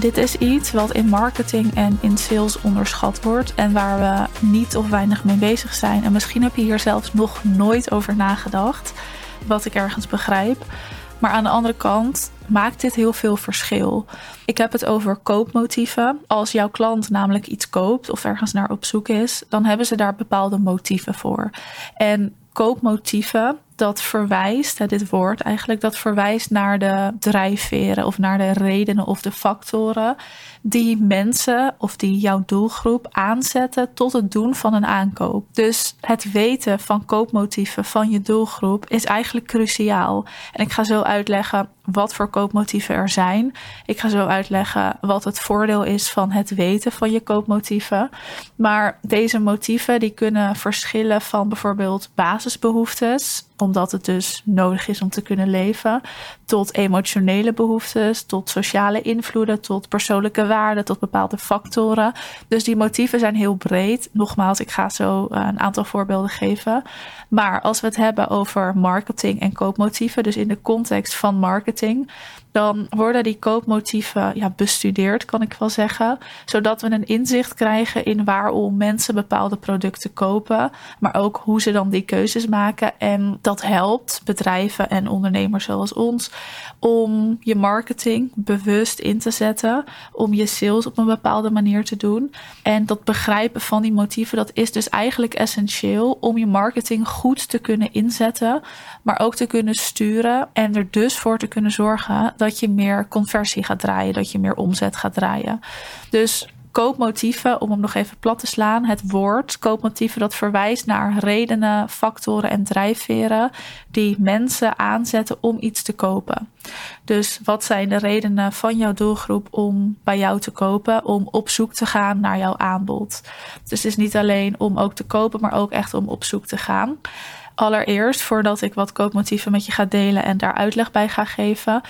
dit is iets wat in marketing en in sales onderschat wordt en waar we niet of weinig mee bezig zijn. En misschien heb je hier zelfs nog nooit over nagedacht, wat ik ergens begrijp. Maar aan de andere kant maakt dit heel veel verschil. Ik heb het over koopmotieven. Als jouw klant namelijk iets koopt of ergens naar op zoek is, dan hebben ze daar bepaalde motieven voor. En koopmotieven, dat verwijst, dit woord eigenlijk, dat verwijst naar de drijfveren of naar de redenen of de factoren die mensen of die jouw doelgroep aanzetten tot het doen van een aankoop. Dus het weten van koopmotieven van je doelgroep is eigenlijk cruciaal. En ik ga zo uitleggen wat voor koopmotieven er zijn. Ik ga zo uitleggen wat het voordeel is van het weten van je koopmotieven. Maar deze motieven die kunnen verschillen van bijvoorbeeld basisbehoeftes omdat het dus nodig is om te kunnen leven, tot emotionele behoeftes, tot sociale invloeden, tot persoonlijke waarden, tot bepaalde factoren. Dus die motieven zijn heel breed. Nogmaals, ik ga zo een aantal voorbeelden geven. Maar als we het hebben over marketing en koopmotieven, dus in de context van marketing, dan worden die koopmotieven ja, bestudeerd, kan ik wel zeggen. Zodat we een inzicht krijgen in waarom mensen bepaalde producten kopen. Maar ook hoe ze dan die keuzes maken. En dat helpt bedrijven en ondernemers zoals ons om je marketing bewust in te zetten. Om je sales op een bepaalde manier te doen. En dat begrijpen van die motieven, dat is dus eigenlijk essentieel om je marketing goed te kunnen inzetten. Maar ook te kunnen sturen. En er dus voor te kunnen zorgen dat je meer conversie gaat draaien, dat je meer omzet gaat draaien. Dus koopmotieven, om hem nog even plat te slaan, het woord koopmotieven dat verwijst naar redenen, factoren en drijfveren die mensen aanzetten om iets te kopen. Dus wat zijn de redenen van jouw doelgroep om bij jou te kopen, om op zoek te gaan naar jouw aanbod? Dus het is niet alleen om ook te kopen, maar ook echt om op zoek te gaan allereerst, voordat ik wat koopmotieven met je ga delen en daar uitleg bij ga geven,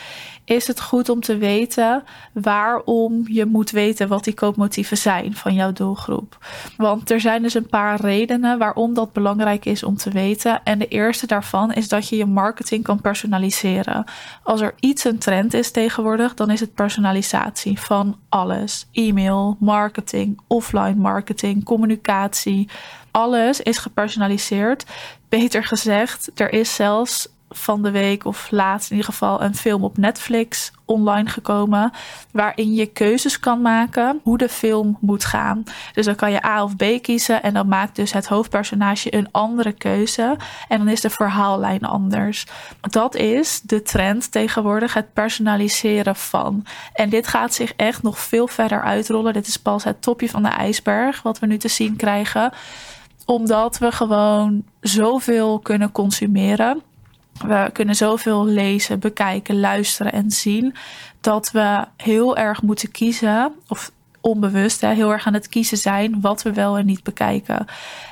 is het goed om te weten waarom je moet weten wat die koopmotieven zijn van jouw doelgroep. Want er zijn dus een paar redenen waarom dat belangrijk is om te weten. En de eerste daarvan is dat je je marketing kan personaliseren. Als er iets een trend is tegenwoordig, dan is het personalisatie van alles: e-mail, marketing, offline marketing, communicatie. Alles is gepersonaliseerd. Beter gezegd, er is zelfs van de week of laatst in ieder geval een film op Netflix online gekomen. Waarin je keuzes kan maken hoe de film moet gaan. Dus dan kan je A of B kiezen. En dan maakt dus het hoofdpersonage een andere keuze. En dan is de verhaallijn anders. Dat is de trend tegenwoordig. Het personaliseren van. En dit gaat zich echt nog veel verder uitrollen. Dit is pas het topje van de ijsberg. Wat we nu te zien krijgen omdat we gewoon zoveel kunnen consumeren. We kunnen zoveel lezen, bekijken, luisteren en zien. Dat we heel erg moeten kiezen. Of onbewust hè, heel erg aan het kiezen zijn wat we wel en niet bekijken.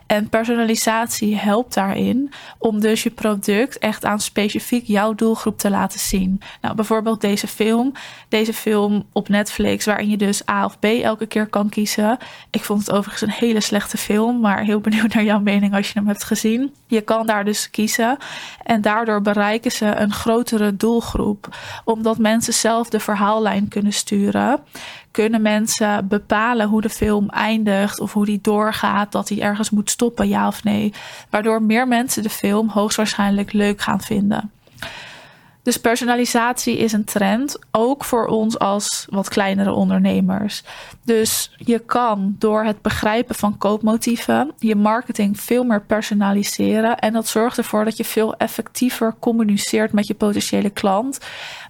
En personalisatie helpt daarin om dus je product echt aan specifiek jouw doelgroep te laten zien. Nou, bijvoorbeeld deze film. Deze film op Netflix, waarin je dus A of B elke keer kan kiezen. Ik vond het overigens een hele slechte film, maar heel benieuwd naar jouw mening als je hem hebt gezien. Je kan daar dus kiezen en daardoor bereiken ze een grotere doelgroep, omdat mensen zelf de verhaallijn kunnen sturen kunnen mensen bepalen hoe de film eindigt of hoe die doorgaat, dat hij ergens moet stoppen, ja of nee. Waardoor meer mensen de film hoogstwaarschijnlijk leuk gaan vinden. Dus personalisatie is een trend, ook voor ons als wat kleinere ondernemers. Dus je kan door het begrijpen van koopmotieven je marketing veel meer personaliseren. En dat zorgt ervoor dat je veel effectiever communiceert met je potentiële klant.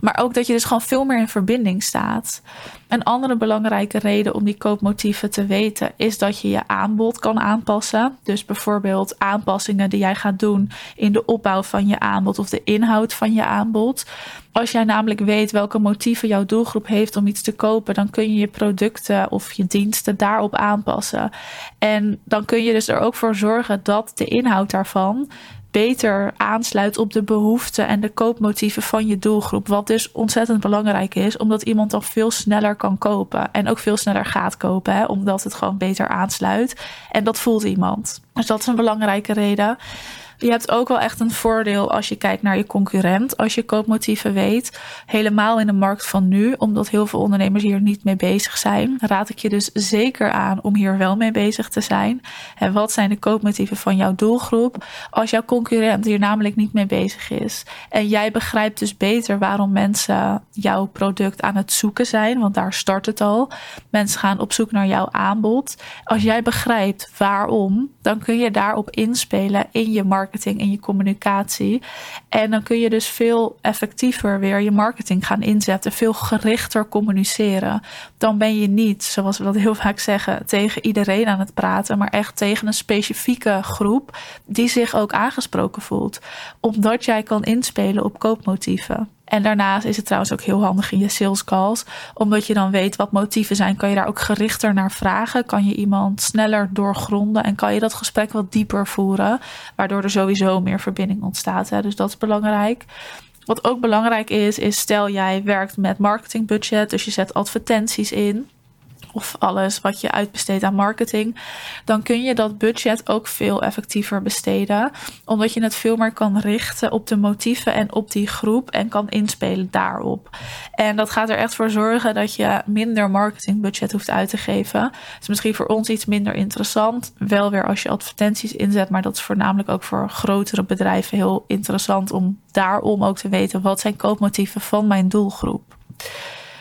Maar ook dat je dus gewoon veel meer in verbinding staat. Een andere belangrijke reden om die koopmotieven te weten is dat je je aanbod kan aanpassen. Dus bijvoorbeeld aanpassingen die jij gaat doen in de opbouw van je aanbod of de inhoud van je aanbod. Als jij namelijk weet welke motieven jouw doelgroep heeft om iets te kopen, dan kun je je producten of je diensten daarop aanpassen. En dan kun je dus er ook voor zorgen dat de inhoud daarvan beter aansluit op de behoeften en de koopmotieven van je doelgroep. Wat dus ontzettend belangrijk is, omdat iemand dan veel sneller kan kopen. En ook veel sneller gaat kopen, hè, omdat het gewoon beter aansluit. En dat voelt iemand. Dus dat is een belangrijke reden. Je hebt ook wel echt een voordeel als je kijkt naar je concurrent, als je koopmotieven weet. Helemaal in de markt van nu, omdat heel veel ondernemers hier niet mee bezig zijn, raad ik je dus zeker aan om hier wel mee bezig te zijn. En wat zijn de koopmotieven van jouw doelgroep? Als jouw concurrent hier namelijk niet mee bezig is en jij begrijpt dus beter waarom mensen jouw product aan het zoeken zijn, want daar start het al. Mensen gaan op zoek naar jouw aanbod. Als jij begrijpt waarom, dan kun je daarop inspelen in je marketing, in je communicatie. En dan kun je dus veel effectiever weer je marketing gaan inzetten, veel gerichter communiceren. Dan ben je niet, zoals we dat heel vaak zeggen, tegen iedereen aan het praten, maar echt tegen een specifieke groep die zich ook aangesproken voelt. Omdat jij kan inspelen op koopmotieven. En daarnaast is het trouwens ook heel handig in je sales calls. Omdat je dan weet wat motieven zijn, kan je daar ook gerichter naar vragen. Kan je iemand sneller doorgronden en kan je dat gesprek wat dieper voeren. Waardoor er sowieso meer verbinding ontstaat. Hè? Dus dat is belangrijk. Wat ook belangrijk is, is stel jij werkt met marketingbudget. Dus je zet advertenties in of alles wat je uitbesteedt aan marketing, dan kun je dat budget ook veel effectiever besteden. Omdat je het veel meer kan richten op de motieven en op die groep en kan inspelen daarop. En dat gaat er echt voor zorgen dat je minder marketingbudget hoeft uit te geven. Het is misschien voor ons iets minder interessant. Wel weer als je advertenties inzet, maar dat is voornamelijk ook voor grotere bedrijven heel interessant om daarom ook te weten wat zijn koopmotieven van mijn doelgroep.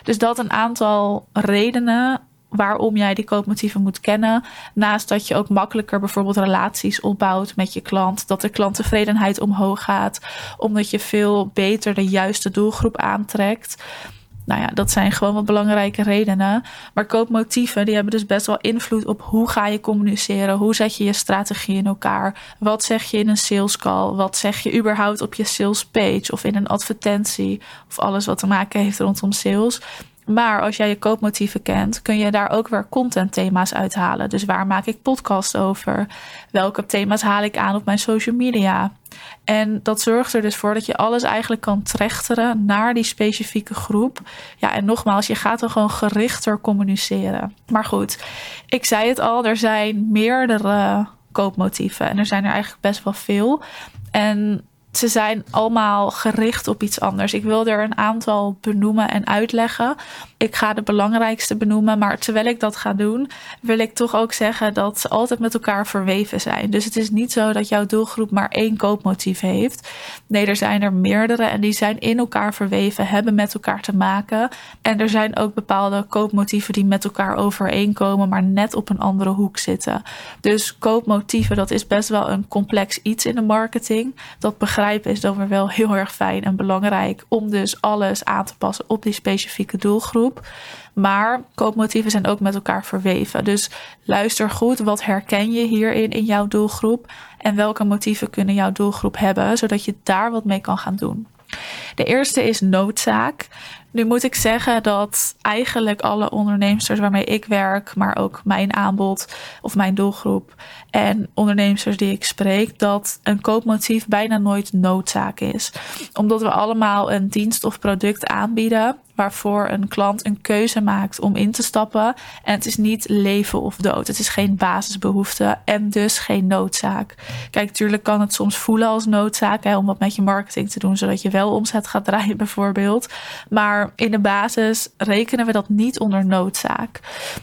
Dus dat een aantal redenen waarom jij die koopmotieven moet kennen. Naast dat je ook makkelijker bijvoorbeeld relaties opbouwt met je klant. Dat de klanttevredenheid omhoog gaat. Omdat je veel beter de juiste doelgroep aantrekt. Nou ja, dat zijn gewoon wat belangrijke redenen. Maar koopmotieven, die hebben dus best wel invloed op hoe ga je communiceren. Hoe zet je je strategie in elkaar? Wat zeg je in een sales call? Wat zeg je überhaupt op je sales page of in een advertentie? Of alles wat te maken heeft rondom sales. Maar als jij je koopmotieven kent, kun je daar ook weer contentthema's uithalen. Dus waar maak ik podcasts over? Welke thema's haal ik aan op mijn social media? En dat zorgt er dus voor dat je alles eigenlijk kan trechteren naar die specifieke groep. Ja, en nogmaals, je gaat dan gewoon gerichter communiceren. Maar goed, ik zei het al, er zijn meerdere koopmotieven. En er zijn er eigenlijk best wel veel. En ze zijn allemaal gericht op iets anders. Ik wil er een aantal benoemen en uitleggen. Ik ga de belangrijkste benoemen, maar terwijl ik dat ga doen, wil ik toch ook zeggen dat ze altijd met elkaar verweven zijn. Dus het is niet zo dat jouw doelgroep maar één koopmotief heeft. Nee, er zijn er meerdere en die zijn in elkaar verweven, hebben met elkaar te maken. En er zijn ook bepaalde koopmotieven die met elkaar overeenkomen, maar net op een andere hoek zitten. Dus koopmotieven, dat is best wel een complex iets in de marketing. Dat begrijpen is dan weer wel heel erg fijn en belangrijk om dus alles aan te passen op die specifieke doelgroep. Maar koopmotieven zijn ook met elkaar verweven. Dus luister goed, wat herken je hierin in jouw doelgroep? En welke motieven kunnen jouw doelgroep hebben, zodat je daar wat mee kan gaan doen? De eerste is noodzaak. Nu moet ik zeggen dat eigenlijk alle ondernemers waarmee ik werk, maar ook mijn aanbod of mijn doelgroep en ondernemers die ik spreek, dat een koopmotief bijna nooit noodzaak is. Omdat we allemaal een dienst of product aanbieden waarvoor een klant een keuze maakt om in te stappen. En het is niet leven of dood. Het is geen basisbehoefte en dus geen noodzaak. Kijk, natuurlijk kan het soms voelen als noodzaak hè, om wat met je marketing te doen, zodat je wel omzet gaat draaien, bijvoorbeeld. Maar in de basis rekenen we dat niet onder noodzaak.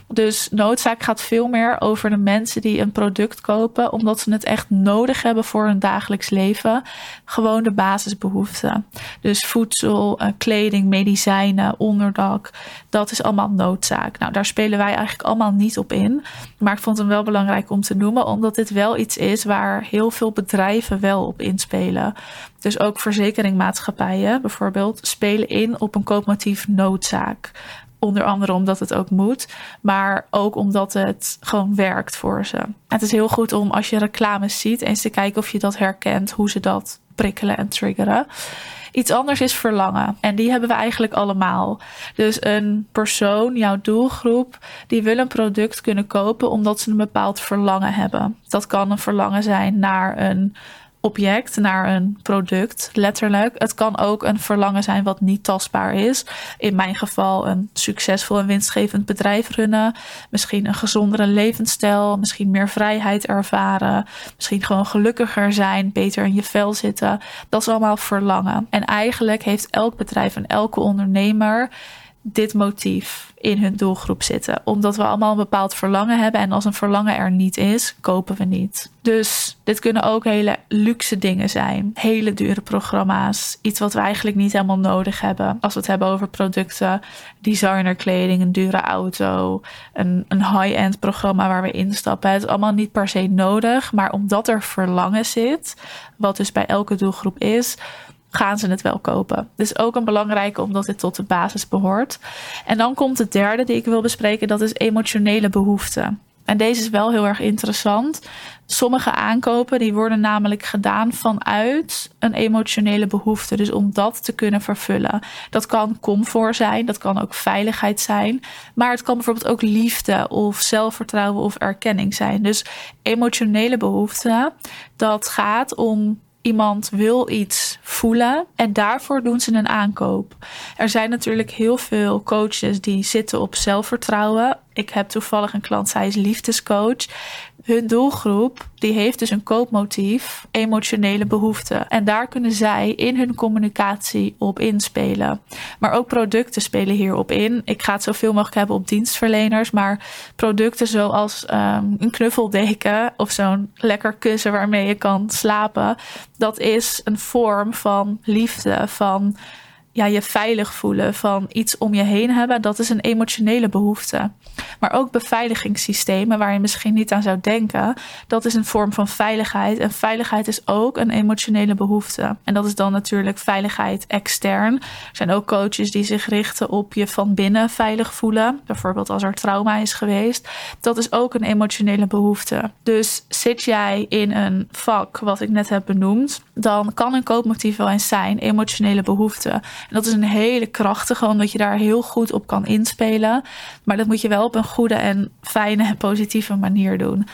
Dus noodzaak gaat veel meer over de mensen die een product kopen, omdat ze het echt nodig hebben voor hun dagelijks leven. Gewoon de basisbehoeften. Dus voedsel, eh, kleding, medicijnen onderdak. Dat is allemaal noodzaak. Nou, daar spelen wij eigenlijk allemaal niet op in. Maar ik vond hem wel belangrijk om te noemen, omdat dit wel iets is waar heel veel bedrijven wel op inspelen. Dus ook verzekeringmaatschappijen bijvoorbeeld spelen in op een koopmotief noodzaak. Onder andere omdat het ook moet, maar ook omdat het gewoon werkt voor ze. Het is heel goed om als je reclames ziet eens te kijken of je dat herkent, hoe ze dat prikkelen en triggeren. Iets anders is verlangen. En die hebben we eigenlijk allemaal. Dus een persoon, jouw doelgroep, die wil een product kunnen kopen omdat ze een bepaald verlangen hebben. Dat kan een verlangen zijn naar een object naar een product, letterlijk. Het kan ook een verlangen zijn wat niet tastbaar is. In mijn geval een succesvol en winstgevend bedrijf runnen. Misschien een gezondere levensstijl. Misschien meer vrijheid ervaren. Misschien gewoon gelukkiger zijn, beter in je vel zitten. Dat is allemaal verlangen. En eigenlijk heeft elk bedrijf en elke ondernemer dit motief in hun doelgroep zitten. Omdat we allemaal een bepaald verlangen hebben. En als een verlangen er niet is, kopen we niet. Dus dit kunnen ook hele luxe dingen zijn. Hele dure programma's. Iets wat we eigenlijk niet helemaal nodig hebben. Als we het hebben over producten, designerkleding, een dure auto, een, een high-end programma waar we instappen. Het is allemaal niet per se nodig. Maar omdat er verlangen zit, wat dus bij elke doelgroep is, gaan ze het wel kopen. Dus ook een belangrijke omdat dit tot de basis behoort. En dan komt het derde die ik wil bespreken, dat is emotionele behoeften. En deze is wel heel erg interessant. Sommige aankopen die worden namelijk gedaan vanuit een emotionele behoefte. Dus om dat te kunnen vervullen. Dat kan comfort zijn, dat kan ook veiligheid zijn. Maar het kan bijvoorbeeld ook liefde of zelfvertrouwen of erkenning zijn. Dus emotionele behoeften, dat gaat om iemand wil iets voelen en daarvoor doen ze een aankoop. Er zijn natuurlijk heel veel coaches die zitten op zelfvertrouwen. Ik heb toevallig een klant, zij is liefdescoach hun doelgroep die heeft dus een koopmotief, emotionele behoeften. En daar kunnen zij in hun communicatie op inspelen. Maar ook producten spelen hierop in. Ik ga het zoveel mogelijk hebben op dienstverleners. Maar producten zoals um, een knuffeldeken of zo'n lekker kussen waarmee je kan slapen. Dat is een vorm van liefde, van ja, je veilig voelen, van iets om je heen hebben, dat is een emotionele behoefte. Maar ook beveiligingssystemen, waar je misschien niet aan zou denken, dat is een vorm van veiligheid. En veiligheid is ook een emotionele behoefte. En dat is dan natuurlijk veiligheid extern. Er zijn ook coaches die zich richten op je van binnen veilig voelen. Bijvoorbeeld als er trauma is geweest. Dat is ook een emotionele behoefte. Dus zit jij in een vak wat ik net heb benoemd, dan kan een koopmotief wel eens zijn emotionele behoefte. En dat is een hele krachtige, omdat je daar heel goed op kan inspelen. Maar dat moet je wel op een goede en fijne en positieve manier doen.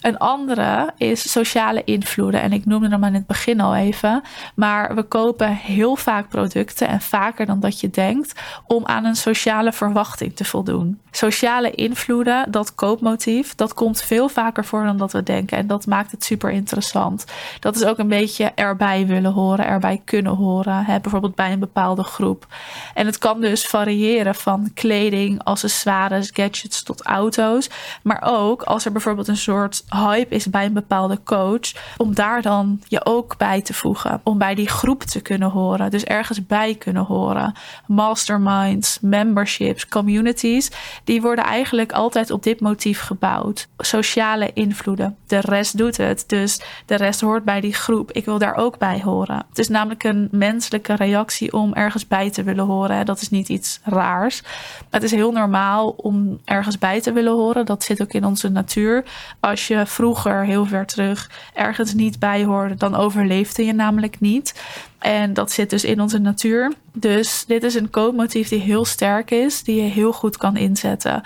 Een andere is sociale invloeden. En ik noemde hem aan het begin al even. Maar we kopen heel vaak producten en vaker dan dat je denkt om aan een sociale verwachting te voldoen. Sociale invloeden, dat koopmotief, dat komt veel vaker voor dan dat we denken. En dat maakt het super interessant. Dat is ook een beetje erbij willen horen, erbij kunnen horen. Hè? Bijvoorbeeld bij een bepaalde groep. En het kan dus variëren van kleding, accessoires, gadgets tot auto's. Maar ook als er bijvoorbeeld een soort hype is bij een bepaalde coach, om daar dan je ook bij te voegen. Om bij die groep te kunnen horen. Dus ergens bij kunnen horen. Masterminds, memberships, communities, die worden eigenlijk altijd op dit motief gebouwd. Sociale invloeden. De rest doet het. Dus de rest hoort bij die groep. Ik wil daar ook bij horen. Het is namelijk een menselijke reactie om ergens bij te willen horen. Dat is niet iets raars. Het is heel normaal om ergens bij te willen horen. Dat zit ook in onze natuur. Als je vroeger, heel ver terug, ergens niet bij hoorde, dan overleefde je namelijk niet. En dat zit dus in onze natuur. Dus dit is een koopmotief die heel sterk is, die je heel goed kan inzetten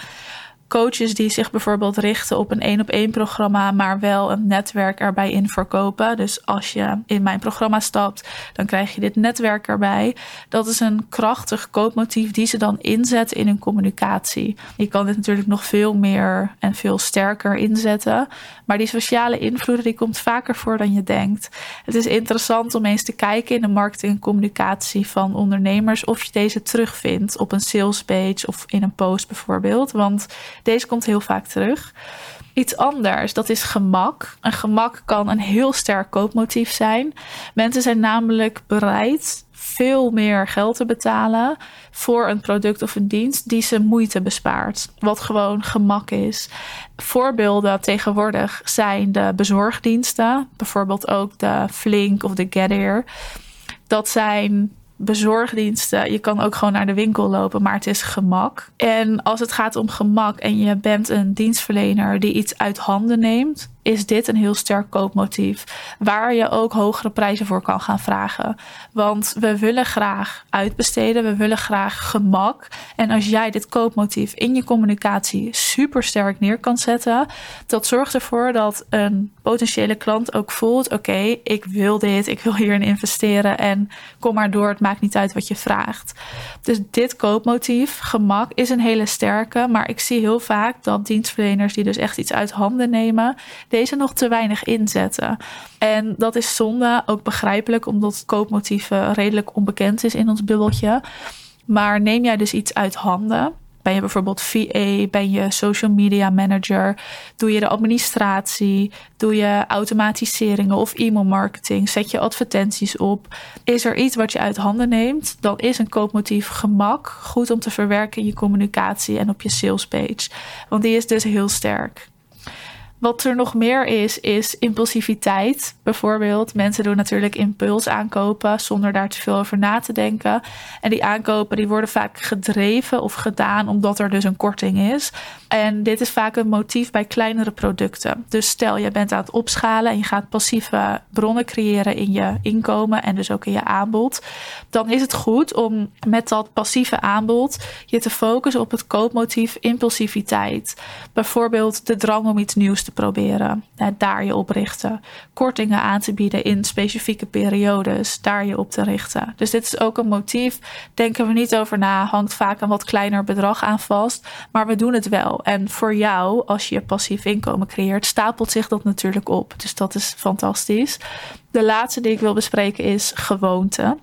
coaches die zich bijvoorbeeld richten op een één op één programma, maar wel een netwerk erbij in verkopen. Dus als je in mijn programma stapt, dan krijg je dit netwerk erbij. Dat is een krachtig koopmotief die ze dan inzetten in hun communicatie. Je kan dit natuurlijk nog veel meer en veel sterker inzetten. Maar die sociale invloeden die komt vaker voor dan je denkt. Het is interessant om eens te kijken in de marketing en communicatie van ondernemers of je deze terugvindt op een salespage of in een post bijvoorbeeld. Want deze komt heel vaak terug. Iets anders, dat is gemak. Een gemak kan een heel sterk koopmotief zijn. Mensen zijn namelijk bereid veel meer geld te betalen voor een product of een dienst die ze moeite bespaart. Wat gewoon gemak is. Voorbeelden tegenwoordig zijn de bezorgdiensten, bijvoorbeeld ook de Flink of de Getir. Dat zijn bezorgdiensten. Je kan ook gewoon naar de winkel lopen, maar het is gemak. En als het gaat om gemak en je bent een dienstverlener die iets uit handen neemt, is dit een heel sterk koopmotief. Waar je ook hogere prijzen voor kan gaan vragen. Want we willen graag uitbesteden, we willen graag gemak. En als jij dit koopmotief in je communicatie super sterk neer kan zetten, dat zorgt ervoor dat een potentiële klant ook voelt: oké, ik wil dit, ik wil hierin investeren en kom maar door, het maakt niet uit wat je vraagt. Dus dit koopmotief, gemak, is een hele sterke, maar ik zie heel vaak dat dienstverleners die dus echt iets uit handen nemen, deze nog te weinig inzetten. En dat is zonde, ook begrijpelijk, omdat koopmotieven redelijk onbekend is in ons bubbeltje. Maar neem jij dus iets uit handen, ben je bijvoorbeeld VA? Ben je social media manager? Doe je de administratie? Doe je automatiseringen of e-mail marketing? Zet je advertenties op? Is er iets wat je uit handen neemt? Dan is een koopmotief gemak goed om te verwerken in je communicatie en op je salespage. Want die is dus heel sterk. Wat er nog meer is, is impulsiviteit. Bijvoorbeeld, mensen doen natuurlijk impuls aankopen zonder daar te veel over na te denken. En die aankopen die worden vaak gedreven of gedaan omdat er dus een korting is. En dit is vaak een motief bij kleinere producten. Dus stel je bent aan het opschalen en je gaat passieve bronnen creëren in je inkomen en dus ook in je aanbod. Dan is het goed om met dat passieve aanbod je te focussen op het koopmotief impulsiviteit. Bijvoorbeeld de drang om iets nieuws te proberen. Daar je op richten. Kortingen aan te bieden in specifieke periodes. Daar je op te richten. Dus dit is ook een motief. Denken we niet over na. Hangt vaak een wat kleiner bedrag aan vast. Maar we doen het wel. En voor jou, als je je passief inkomen creëert, stapelt zich dat natuurlijk op. Dus dat is fantastisch. De laatste die ik wil bespreken is gewoonte.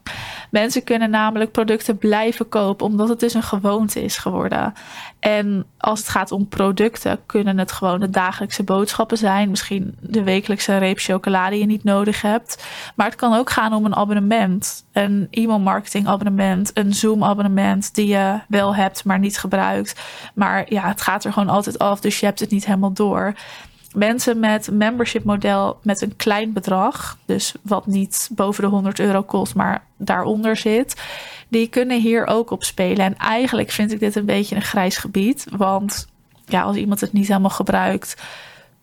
Mensen kunnen namelijk producten blijven kopen omdat het dus een gewoonte is geworden. En als het gaat om producten, kunnen het gewoon de dagelijkse boodschappen zijn. Misschien de wekelijkse reep chocolade die je niet nodig hebt. Maar het kan ook gaan om een abonnement. Een e-mail marketing abonnement. Een Zoom abonnement die je wel hebt, maar niet gebruikt. Maar ja, het gaat er gewoon altijd af. Dus je hebt het niet helemaal door mensen met membership model met een klein bedrag, dus wat niet boven de 100 euro kost, maar daaronder zit, die kunnen hier ook op spelen. En eigenlijk vind ik dit een beetje een grijs gebied, want ja, als iemand het niet helemaal gebruikt,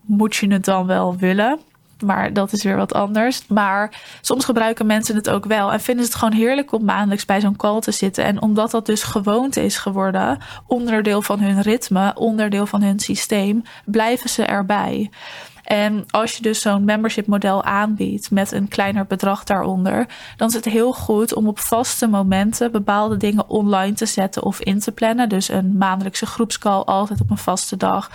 moet je het dan wel willen. Maar dat is weer wat anders. Maar soms gebruiken mensen het ook wel en vinden ze het gewoon heerlijk om maandelijks bij zo'n call te zitten. En omdat dat dus gewoonte is geworden, onderdeel van hun ritme, onderdeel van hun systeem, blijven ze erbij. En als je dus zo'n membership model aanbiedt met een kleiner bedrag daaronder, dan is het heel goed om op vaste momenten bepaalde dingen online te zetten of in te plannen. Dus een maandelijkse groepscall altijd op een vaste dag.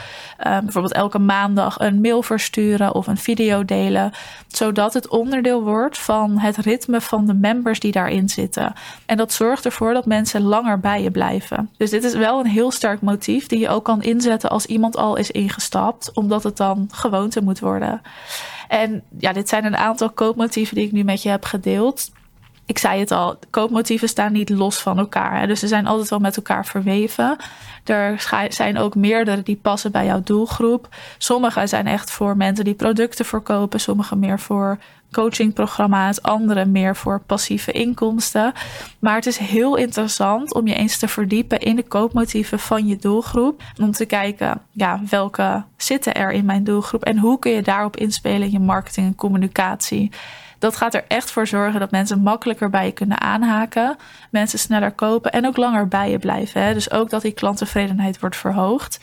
Um, bijvoorbeeld elke maandag een mail versturen of een video delen, zodat het onderdeel wordt van het ritme van de members die daarin zitten. En dat zorgt ervoor dat mensen langer bij je blijven. Dus dit is wel een heel sterk motief die je ook kan inzetten als iemand al is ingestapt, omdat het dan gewoonte moet worden. En ja, dit zijn een aantal koopmotieven die ik nu met je heb gedeeld. Ik zei het al, koopmotieven staan niet los van elkaar. Hè? Dus ze zijn altijd wel met elkaar verweven. Er zijn ook meerdere die passen bij jouw doelgroep. Sommige zijn echt voor mensen die producten verkopen, sommige meer voor coachingprogramma's, andere meer voor passieve inkomsten. Maar het is heel interessant om je eens te verdiepen in de koopmotieven van je doelgroep. Om te kijken, ja, welke zitten er in mijn doelgroep en hoe kun je daarop inspelen in je marketing en communicatie. Dat gaat er echt voor zorgen dat mensen makkelijker bij je kunnen aanhaken, mensen sneller kopen en ook langer bij je blijven. Hè? Dus ook dat die klanttevredenheid wordt verhoogd.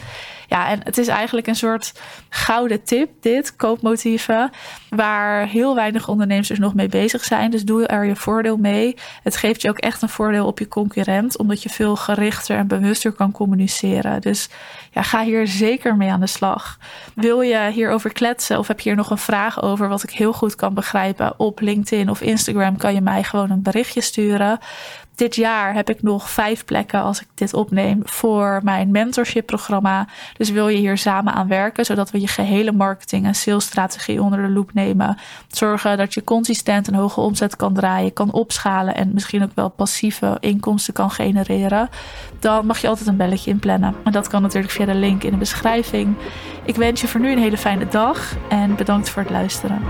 Ja, en het is eigenlijk een soort gouden tip, dit, koopmotieven, waar heel weinig ondernemers dus nog mee bezig zijn. Dus doe er je voordeel mee. Het geeft je ook echt een voordeel op je concurrent, omdat je veel gerichter en bewuster kan communiceren. Dus ja, ga hier zeker mee aan de slag. Wil je hierover kletsen of heb je hier nog een vraag over, wat ik heel goed kan begrijpen? Op LinkedIn of Instagram kan je mij gewoon een berichtje sturen dit jaar heb ik nog vijf plekken als ik dit opneem voor mijn mentorship programma. Dus wil je hier samen aan werken, zodat we je gehele marketing en salesstrategie onder de loep nemen. Zorgen dat je consistent een hoge omzet kan draaien, kan opschalen en misschien ook wel passieve inkomsten kan genereren. Dan mag je altijd een belletje inplannen. En dat kan natuurlijk via de link in de beschrijving. Ik wens je voor nu een hele fijne dag en bedankt voor het luisteren.